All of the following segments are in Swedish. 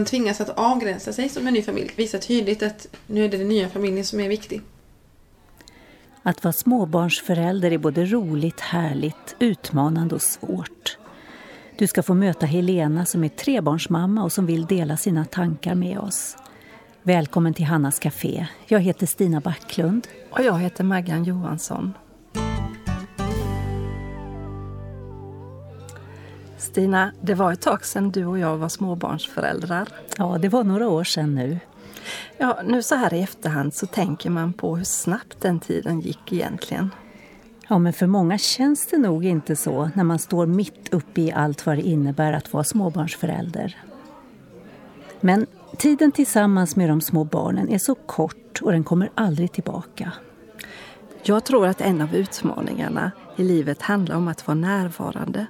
man tvingas att avgränsa sig som en ny familj. Visa tydligt att nu är det den nya familjen som är viktig. Att vara småbarnsförälder är både roligt, härligt, utmanande och svårt. Du ska få möta Helena som är trebarnsmamma och som vill dela sina tankar med oss. Välkommen till Hannas Café. Jag heter Stina Backlund. Och jag heter Maggan Johansson. Stina, det var ett tag sedan du och jag var småbarnsföräldrar. Ja, det var några år sedan nu. Ja, nu så här i efterhand så tänker man på hur snabbt den tiden gick egentligen. Ja, men för många känns det nog inte så när man står mitt uppe i allt vad det innebär att vara småbarnsförälder. Men tiden tillsammans med de små barnen är så kort och den kommer aldrig tillbaka. Jag tror att en av utmaningarna i livet handlar om att vara närvarande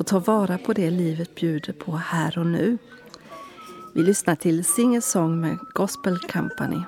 och ta vara på det livet bjuder på här och nu. Vi lyssnar till Sing a Song med Gospel Company.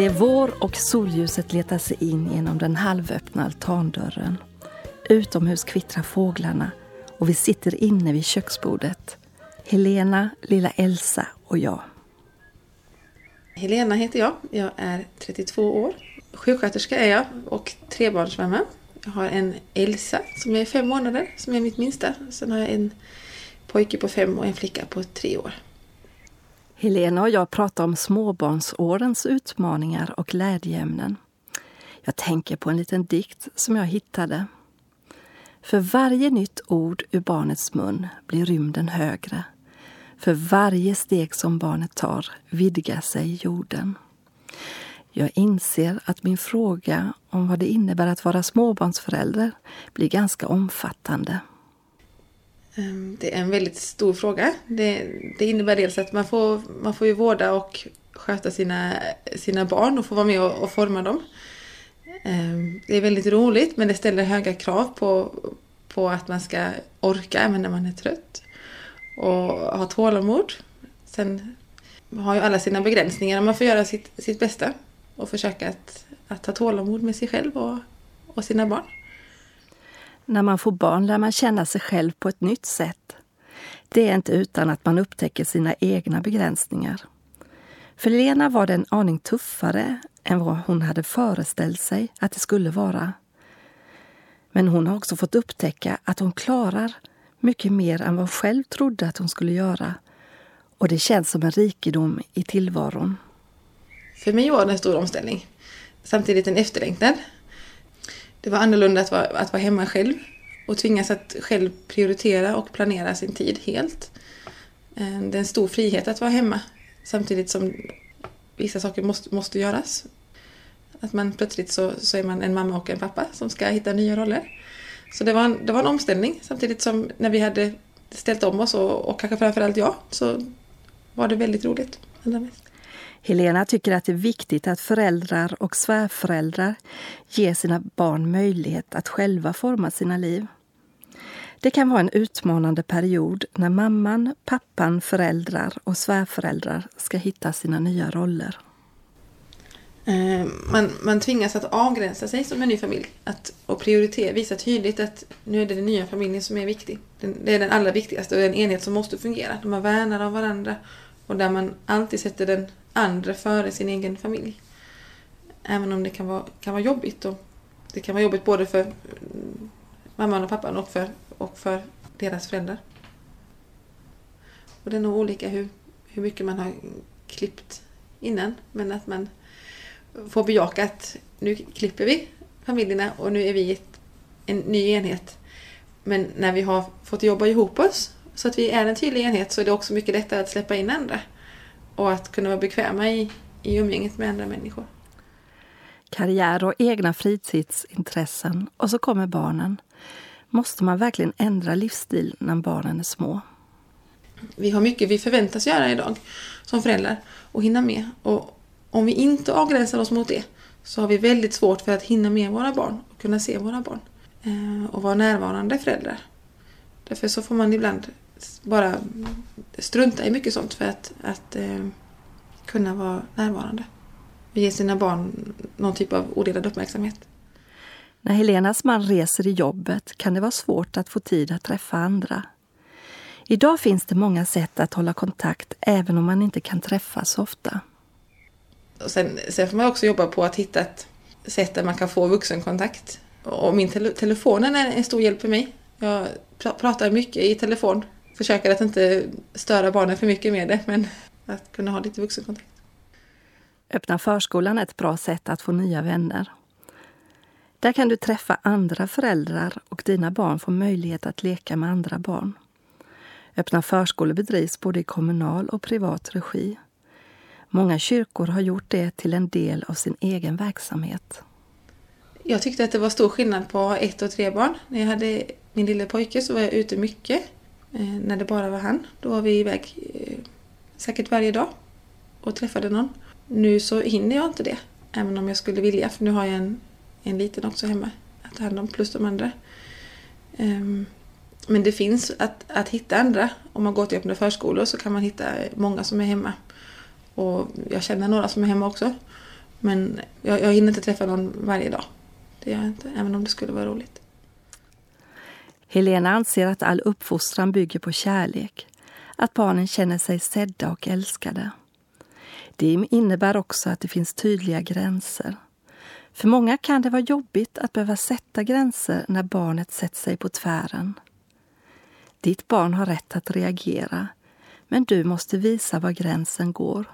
Det är vår och solljuset letar sig in genom den halvöppna altandörren. Utomhus kvittrar fåglarna och vi sitter inne vid köksbordet. Helena, lilla Elsa och jag. Helena heter jag. Jag är 32 år. Sjuksköterska är jag och trebarnsmamma. Jag har en Elsa som är fem månader, som är mitt minsta. Sen har jag en pojke på fem och en flicka på tre år. Helena och jag pratar om småbarnsårens utmaningar och glädjeämnen. Jag tänker på en liten dikt som jag hittade. För varje nytt ord ur barnets mun blir rymden högre. För varje steg som barnet tar vidgar sig jorden. Jag inser att min fråga om vad det innebär att vara småbarnsförälder blir ganska omfattande. Ehm, det är en väldigt stor fråga. Det, det innebär dels att man får, man får ju vårda och sköta sina, sina barn och få vara med och, och forma dem. Ehm, det är väldigt roligt men det ställer höga krav på, på att man ska orka även när man är trött. Och ha tålamod. Sen har ju alla sina begränsningar. Man får göra sitt, sitt bästa och försöka att, att ha tålamod med sig själv och, och sina barn. När man får barn lär man känna sig själv på ett nytt sätt. Det är inte utan att man upptäcker sina egna begränsningar. För Lena var det en aning tuffare än vad hon hade föreställt sig att det skulle vara. Men hon har också fått upptäcka att hon klarar mycket mer än vad hon själv trodde att hon skulle göra. Och det känns som en rikedom i tillvaron. För mig var det en stor omställning. Samtidigt en efterlängtad. Det var annorlunda att vara, att vara hemma själv och tvingas att själv prioritera och planera sin tid helt. Eh, det är en stor frihet att vara hemma samtidigt som vissa saker måste, måste göras. Att man plötsligt så, så är man en mamma och en pappa som ska hitta nya roller. Så det var en, det var en omställning samtidigt som när vi hade ställt om oss och, och kanske framförallt jag så var det väldigt roligt. Helena tycker att det är viktigt att föräldrar och svärföräldrar ger sina barn möjlighet att själva forma sina liv. Det kan vara en utmanande period när mamman, pappan, föräldrar och svärföräldrar ska hitta sina nya roller. Eh, man, man tvingas att avgränsa sig som en ny familj att, och prioritera, visa tydligt att nu är det den nya familjen som är viktig. det är den allra viktigaste och en enhet som måste fungera. Där man värnar av varandra och där man alltid sätter den andra före sin egen familj. Även om det kan vara, kan vara jobbigt. Och det kan vara jobbigt både för mm, mamman och pappan och för, och för deras föräldrar. Och det är nog olika hur, hur mycket man har klippt innan. Men att man får bejaka att nu klipper vi familjerna och nu är vi en ny enhet. Men när vi har fått jobba ihop oss så att vi är en tydlig enhet så är det också mycket lättare att släppa in andra. Och att kunna vara bekväma i, i umgänget med andra människor. Karriär och egna fritidsintressen och så kommer barnen. Måste man verkligen ändra livsstil när barnen är små? Vi har mycket vi förväntas göra idag som föräldrar och hinna med. Och om vi inte avgränsar oss mot det så har vi väldigt svårt för att hinna med våra barn och kunna se våra barn. Eh, och vara närvarande föräldrar. Därför så får man ibland bara strunta i mycket sånt för att, att eh, kunna vara närvarande. Ge sina barn någon typ av odelad uppmärksamhet. När Helenas man reser i jobbet kan det vara svårt att få tid att träffa andra. Idag finns det många sätt att hålla kontakt även om man inte kan träffas ofta. Och sen, sen får man också jobba på att hitta ett sätt där man kan få vuxenkontakt. Och min te telefon är en stor hjälp för mig. Jag pr pratar mycket i telefon. Försöker att inte störa barnen för mycket med det, men att kunna ha lite vuxenkontakt. Öppna förskolan är ett bra sätt att få nya vänner. Där kan du träffa andra föräldrar och dina barn får möjlighet att leka med andra barn. Öppna förskolor bedrivs både i kommunal och privat regi. Många kyrkor har gjort det till en del av sin egen verksamhet. Jag tyckte att det var stor skillnad på ett och tre barn. När jag hade min lilla pojke så var jag ute mycket. Eh, när det bara var han, då var vi iväg eh, säkert varje dag och träffade någon. Nu så hinner jag inte det, även om jag skulle vilja, för nu har jag en, en liten också hemma att ta hand om, plus de andra. Ehm, men det finns att, att hitta andra. Om man går till öppna förskolor så kan man hitta många som är hemma. Och jag känner några som är hemma också. Men jag, jag hinner inte träffa någon varje dag. Det gör jag inte, även om det skulle vara roligt. Helena anser att all uppfostran bygger på kärlek. Att barnen känner sig sedda och älskade. Det innebär också att det finns tydliga gränser. För många kan det vara jobbigt att behöva sätta gränser när barnet sätter sig på tvären. Ditt barn har rätt att reagera, men du måste visa var gränsen går.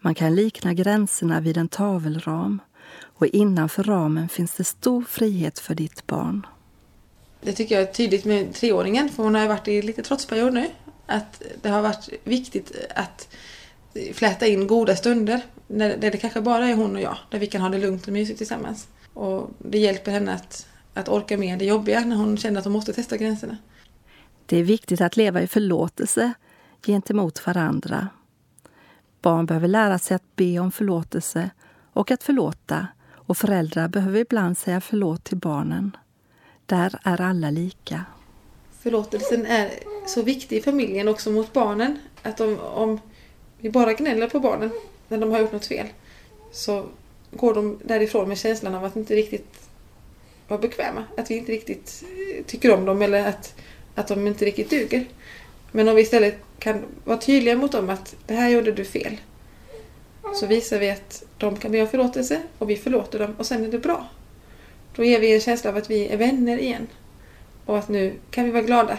Man kan likna gränserna vid en tavelram och innanför ramen finns det stor frihet för ditt barn. Det tycker jag är tydligt med treåringen, för hon har ju varit i lite trotsperiod nu. Att det har varit viktigt att fläta in goda stunder där det kanske bara är hon och jag, där vi kan ha det lugnt och mysigt tillsammans. Och det hjälper henne att, att orka med det jobbiga när hon känner att hon måste testa gränserna. Det är viktigt att leva i förlåtelse gentemot varandra. Barn behöver lära sig att be om förlåtelse och att förlåta och föräldrar behöver ibland säga förlåt till barnen. Där är alla lika. Förlåtelsen är så viktig i familjen också mot barnen. Att om, om vi bara gnäller på barnen när de har gjort något fel så går de därifrån med känslan av att inte riktigt vara bekväma. Att vi inte riktigt eh, tycker om dem eller att, att de inte riktigt duger. Men om vi istället kan vara tydliga mot dem att det här gjorde du fel. Så visar vi att de kan be om förlåtelse och vi förlåter dem och sen är det bra. Då ger vi en känsla av att vi är vänner igen. Och att nu kan vi vara glada.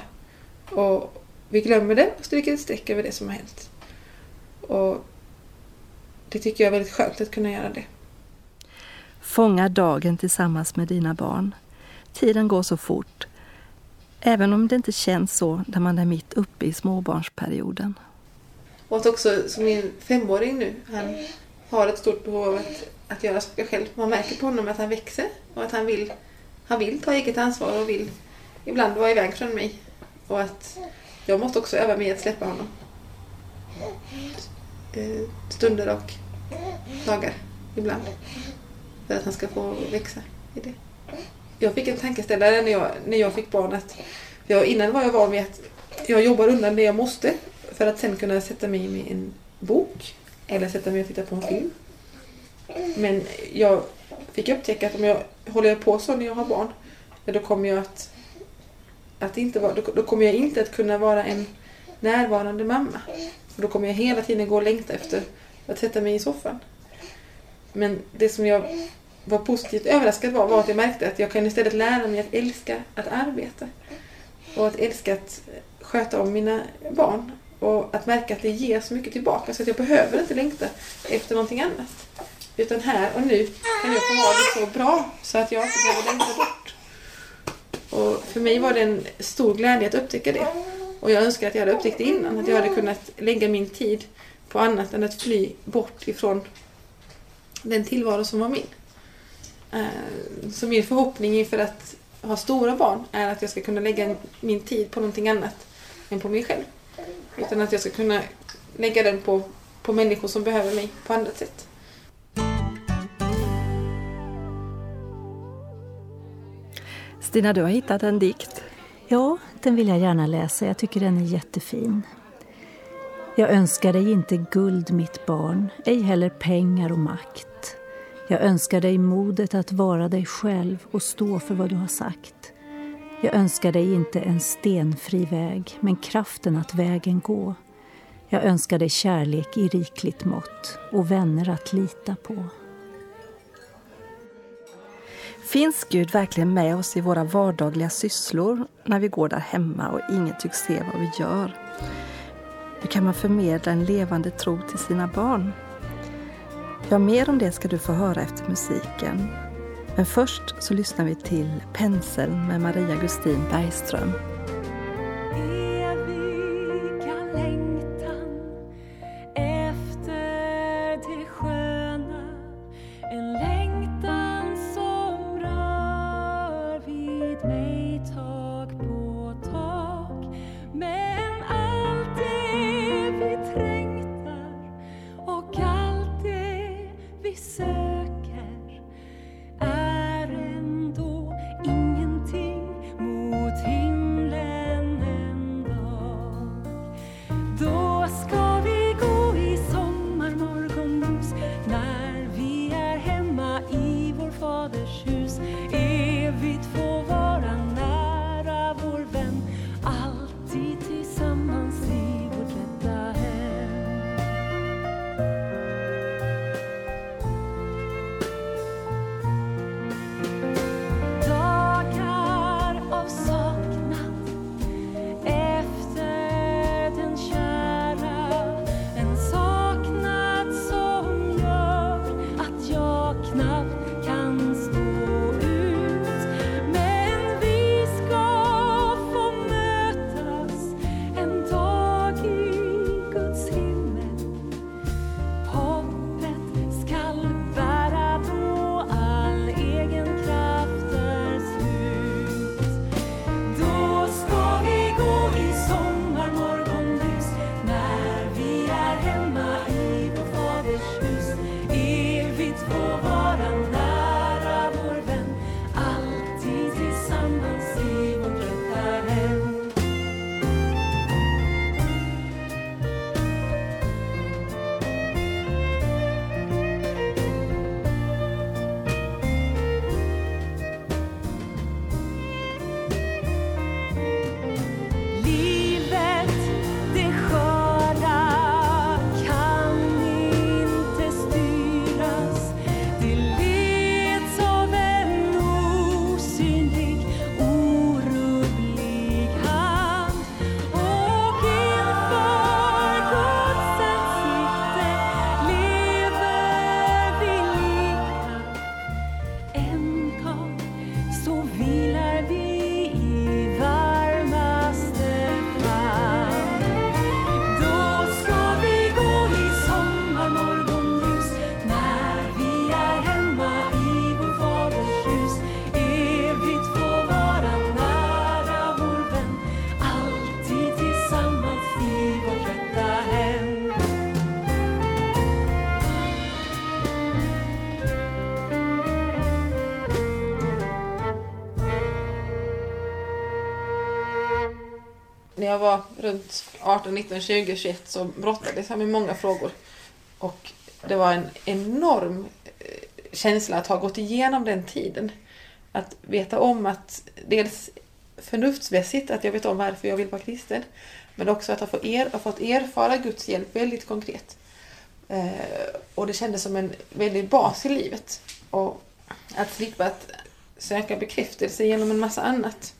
Och vi glömmer det och stryker ett streck över det som har hänt. Och det tycker jag är väldigt skönt att kunna göra det. Fånga dagen tillsammans med dina barn. Tiden går så fort. Även om det inte känns så när man är mitt uppe i småbarnsperioden. Och att också som min femåring nu, han har ett stort behov av att, att göra saker själv. Man märker på honom att han växer och att han vill, han vill ta eget ansvar och vill ibland vara iväg från mig. Och att jag måste också öva mig att släppa honom. Eh, stunder och dagar ibland. För att han ska få växa i det. Jag fick en tankeställare när jag, när jag fick barn. Att, jag, innan var jag van vid att jag jobbar undan det jag måste för att sen kunna sätta mig med en bok eller sätta mig och titta på en film. Men jag fick upptäcka att om jag håller jag på så när jag har barn, då kommer jag att, att inte vara, då, då kommer jag inte att kunna vara en närvarande mamma. Och då kommer jag hela tiden gå och längta efter att sätta mig i soffan. Men det som jag var positivt överraskad var, var att jag märkte att jag kan istället lära mig att älska att arbeta. Och att älska att sköta om mina barn. Och att märka att det ger så mycket tillbaka så att jag behöver inte längta efter någonting annat. Utan här och nu kan jag få ha det så bra så att jag inte behöver längta bort. Och för mig var det en stor glädje att upptäcka det. Och jag önskar att jag hade upptäckt det innan. Att jag hade kunnat lägga min tid på annat än att fly bort ifrån den tillvaro som var min. Eh, så min förhoppning inför att ha stora barn är att jag ska kunna lägga min tid på någonting annat än på mig själv. Utan att jag ska kunna lägga den på, på människor som behöver mig på andra sätt. Stina, du har hittat en dikt. Ja, den vill jag gärna läsa. Jag tycker den är jättefin. Jag önskar dig inte guld, mitt barn, ej heller pengar och makt. Jag önskar dig modet att vara dig själv och stå för vad du har sagt. Jag önskar dig inte en stenfri väg, men kraften att vägen gå. Jag önskar dig kärlek i rikligt mått och vänner att lita på. Finns Gud verkligen med oss i våra vardagliga sysslor när vi går där hemma och ingen tycks se vad vi gör? Hur kan man förmedla en levande tro till sina barn? Ja, mer om det ska du få höra efter musiken. Men först så lyssnar vi till Penseln med Maria Gustin Bergström. Jag var runt 18, 19, 20, 21 så brottades jag med många frågor. Och det var en enorm eh, känsla att ha gått igenom den tiden. Att veta om att dels förnuftsmässigt att jag vet om varför jag vill vara kristen. Men också att ha fått, er, ha fått erfara Guds hjälp väldigt konkret. Eh, och det kändes som en väldig bas i livet. Och att slippa att söka bekräftelse genom en massa annat.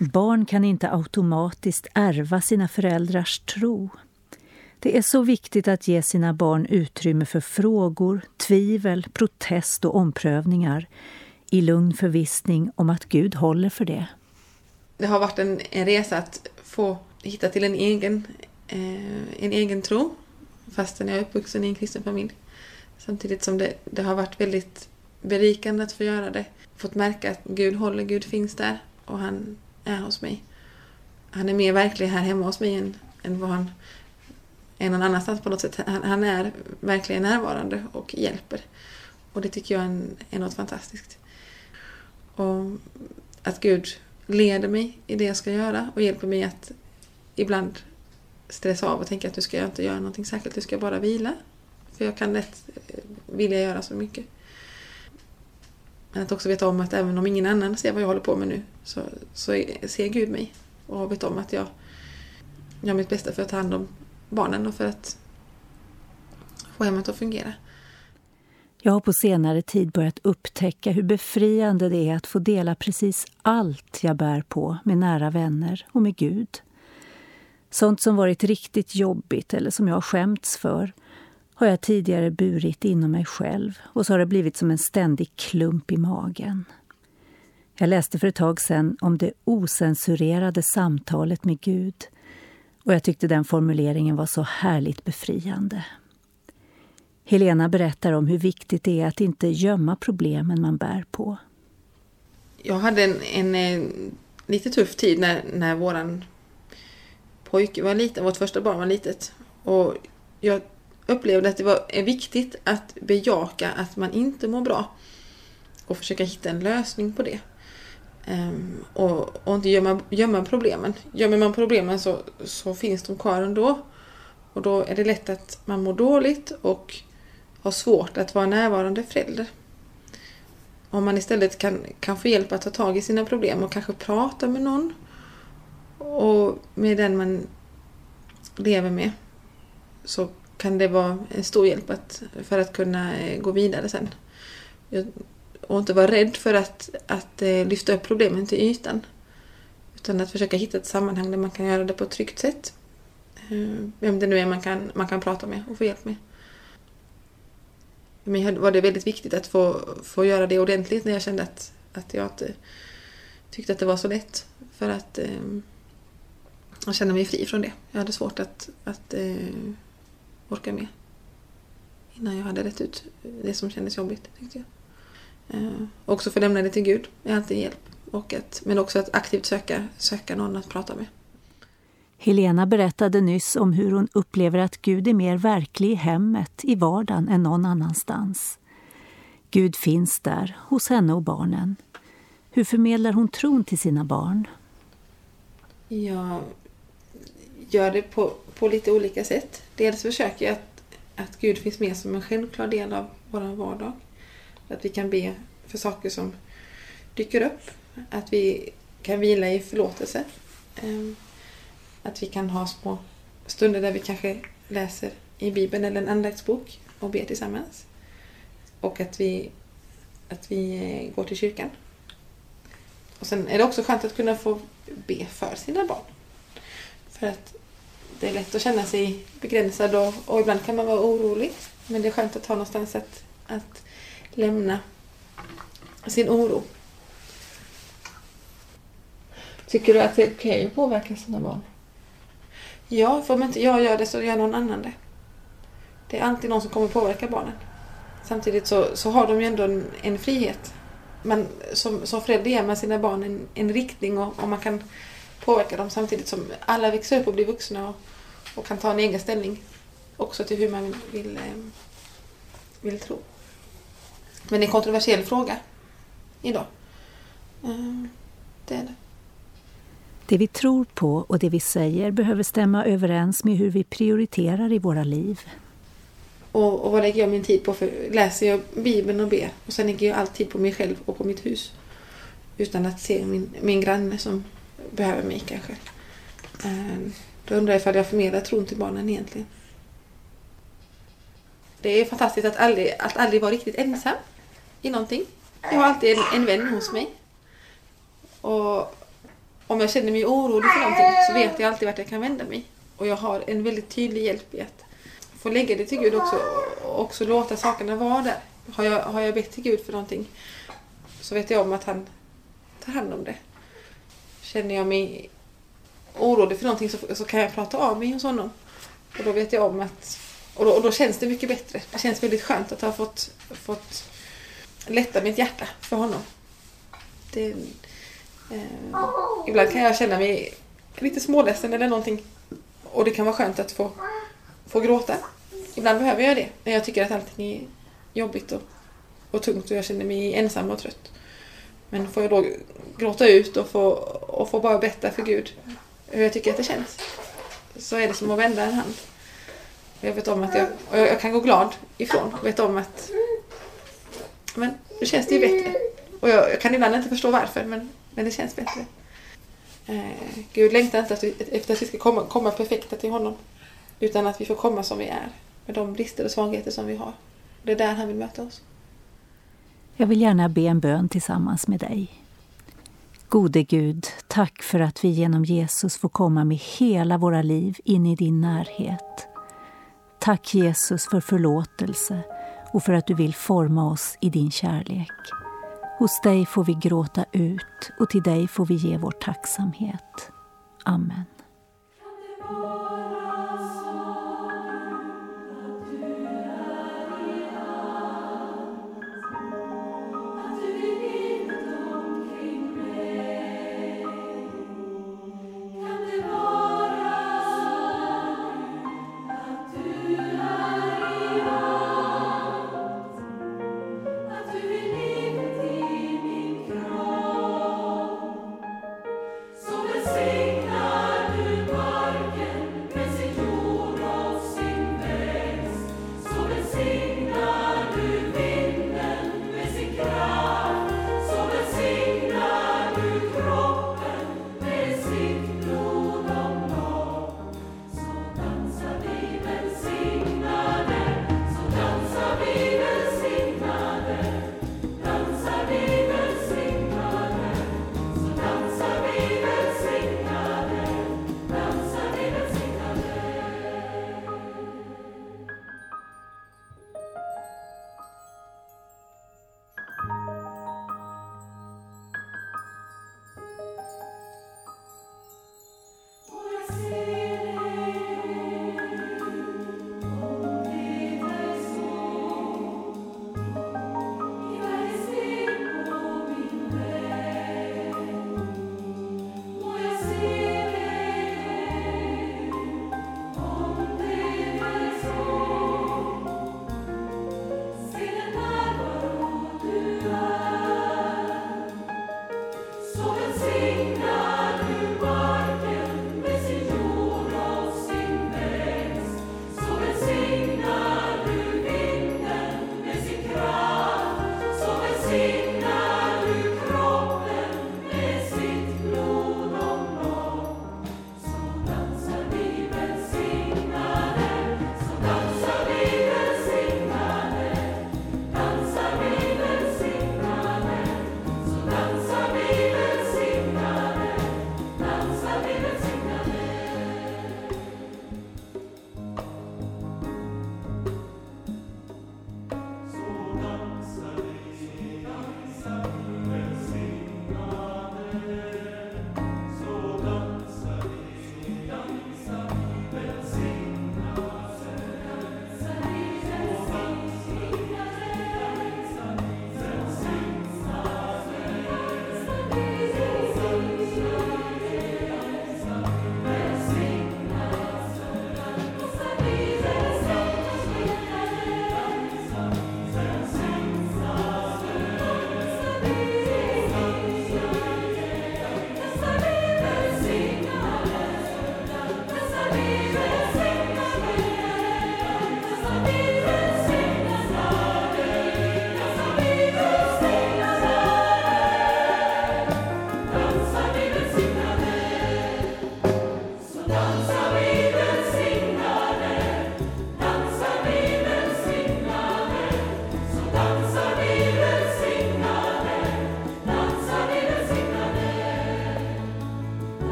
Barn kan inte automatiskt ärva sina föräldrars tro. Det är så viktigt att ge sina barn utrymme för frågor, tvivel, protest och omprövningar i lugn förvissning om att Gud håller för det. Det har varit en, en resa att få hitta till en egen, eh, en egen tro fastän jag är uppvuxen i en kristen familj. Samtidigt som det, det har varit väldigt berikande att få göra det. Fått märka att Gud håller, Gud finns där och han är hos mig. Han är mer verklig här hemma hos mig än, än vad han är någon annanstans på något sätt. Han, han är verkligen närvarande och hjälper. Och det tycker jag är, är något fantastiskt. Och att Gud leder mig i det jag ska göra och hjälper mig att ibland stressa av och tänka att nu ska jag inte göra någonting särskilt, nu ska jag bara vila. För jag kan lätt eh, vilja göra så mycket. Men att också veta om att även om ingen annan ser vad jag håller på med nu så, så ser Gud mig och vet om att jag gör mitt bästa för att ta hand om barnen och för att få hemmet att fungera. Jag har på senare tid börjat upptäcka hur befriande det är att få dela precis allt jag bär på med nära vänner och med Gud. Sånt som varit riktigt jobbigt eller som jag har skämts för har jag tidigare burit inom mig själv och så har det blivit som en ständig klump i magen. Jag läste för ett tag sedan om det osensurerade samtalet med Gud och jag tyckte den formuleringen var så härligt befriande. Helena berättar om hur viktigt det är att inte gömma problemen man bär på. Jag hade en, en, en lite tuff tid när, när våran pojke var liten, vårt första barn var litet. Och jag upplevde att det var eh, viktigt att bejaka att man inte mår bra. Och försöka hitta en lösning på det. Um, och, och, inte gömma, gömma problemen. Gömmer man problemen så, så finns de kvar ändå. Och då är det lätt att man mår dåligt och har svårt att vara närvarande förälder. Om man istället kan, kan få hjälp att ta tag i sina problem och kanske prata med någon. Och med den man lever med. Så kan det vara en stor hjälp att, för att kunna eh, gå vidare sen. Och inte vara rädd för att, att eh, lyfta upp problemen till ytan. Utan att försöka hitta ett sammanhang där man kan göra det på ett tryggt sätt. Eh, Vem det nu är man kan, man kan prata med och få hjälp med. För mig var det väldigt viktigt att få, få göra det ordentligt när jag kände att, att jag inte tyckte att det var så lätt. För att eh, jag kände mig fri från det. Jag hade svårt att, att eh, orka med. Innan jag hade rätt ut det som kändes jobbigt. Tänkte jag. Eh, också få lämna det till Gud är alltid en hjälp. Och att, men också att aktivt söka, söka någon att prata med. Helena berättade nyss om hur hon upplever att Gud är mer verklig i hemmet, i vardagen, än någon annanstans. Gud finns där, hos henne och barnen. Hur förmedlar hon tron till sina barn? Jag gör det på, på lite olika sätt. Dels försöker jag att, att Gud finns med som en självklar del av vår vardag. Att vi kan be för saker som dyker upp. Att vi kan vila i förlåtelse. Ehm, att vi kan ha små stunder där vi kanske läser i Bibeln eller en andaktsbok och ber tillsammans. Och att vi, att vi eh, går till kyrkan. Och sen är det också skönt att kunna få be för sina barn. För att det är lätt att känna sig begränsad och, och ibland kan man vara orolig. Men det är skönt att ha någonstans att, att lämna sin oro. Tycker du att det är okej okay att påverka sina barn? Ja, för om inte jag gör det så gör någon annan det. Det är alltid någon som kommer påverka barnen. Samtidigt så, så har de ju ändå en, en frihet. Men som, som förälder ger man sina barn en, en riktning och, och, man kan påverka dem samtidigt som alla växer upp och blir vuxna och, och kan ta en egen ställning också till hur man vill, vill, eh, vill tro. Men det är en kontroversiell fråga idag. Eh, det är det. Det vi tror på och det vi säger behöver stämma överens med hur vi prioriterar i våra liv. Och, och vad lägger jag min tid på? För läser jag Bibeln och ber och sen lägger jag all tid på mig själv och på mitt hus. Utan att se min, min granne som behöver mig kanske. Ehm, då undrar jag ifall jag förmedlar tron till barnen egentligen. Det är fantastiskt att aldrig, att aldrig vara riktigt ensam i någonting. Jag har alltid en, en vän hos mig. Och om jag känner mig orolig för någonting så vet jag alltid vart jag kan vända mig. Och jag har en väldigt tydlig hjälp i att få lägga det till Gud också och också låta sakerna vara där. Har jag, har jag bett till Gud för någonting så vet jag om att han tar hand om det. Känner jag mig orolig för någonting så, så kan jag prata av mig hos honom. Och då vet jag om att... Och då, och då känns det mycket bättre. Det känns väldigt skönt att ha fått, fått lätta mitt hjärta för honom. Det, eh, ibland kan jag känna mig lite småledsen eller någonting. Och det kan vara skönt att få, få gråta. Ibland behöver jag det när jag tycker att allting är jobbigt och, och tungt och jag känner mig ensam och trött. Men får jag då gråta ut och få, och få bara berätta för Gud hur jag tycker att det känns. Så är det som att vända en hand. Jag vet om att jag, och jag kan gå glad ifrån. Jag vet om att men nu känns det ju bättre. Och jag, jag kan ibland inte förstå varför men, men det känns bättre. Eh, Gud längtar inte efter, efter att vi ska komma, komma perfekta till honom. Utan att vi får komma som vi är. Med de brister och svagheter som vi har. Det är där han vill möta oss. Jag vill gärna be en bön tillsammans med dig. Gode Gud, tack för att vi genom Jesus får komma med hela våra liv in i din närhet. Tack Jesus för förlåtelse och för att du vill forma oss i din kärlek. Hos dig får vi gråta ut och till dig får vi ge vår tacksamhet. Amen.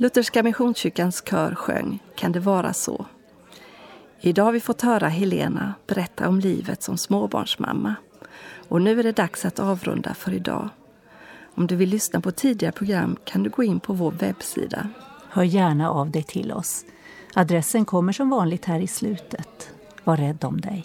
Lutherska Missionskyrkans kör sjöng Kan det vara så? Idag har vi fått höra Helena berätta om livet som småbarnsmamma. Och nu är det dags att avrunda för idag. Om du vill lyssna på tidigare program kan du gå in på vår webbsida. Hör gärna av dig till oss. Adressen kommer som vanligt här i slutet. Var rädd om dig.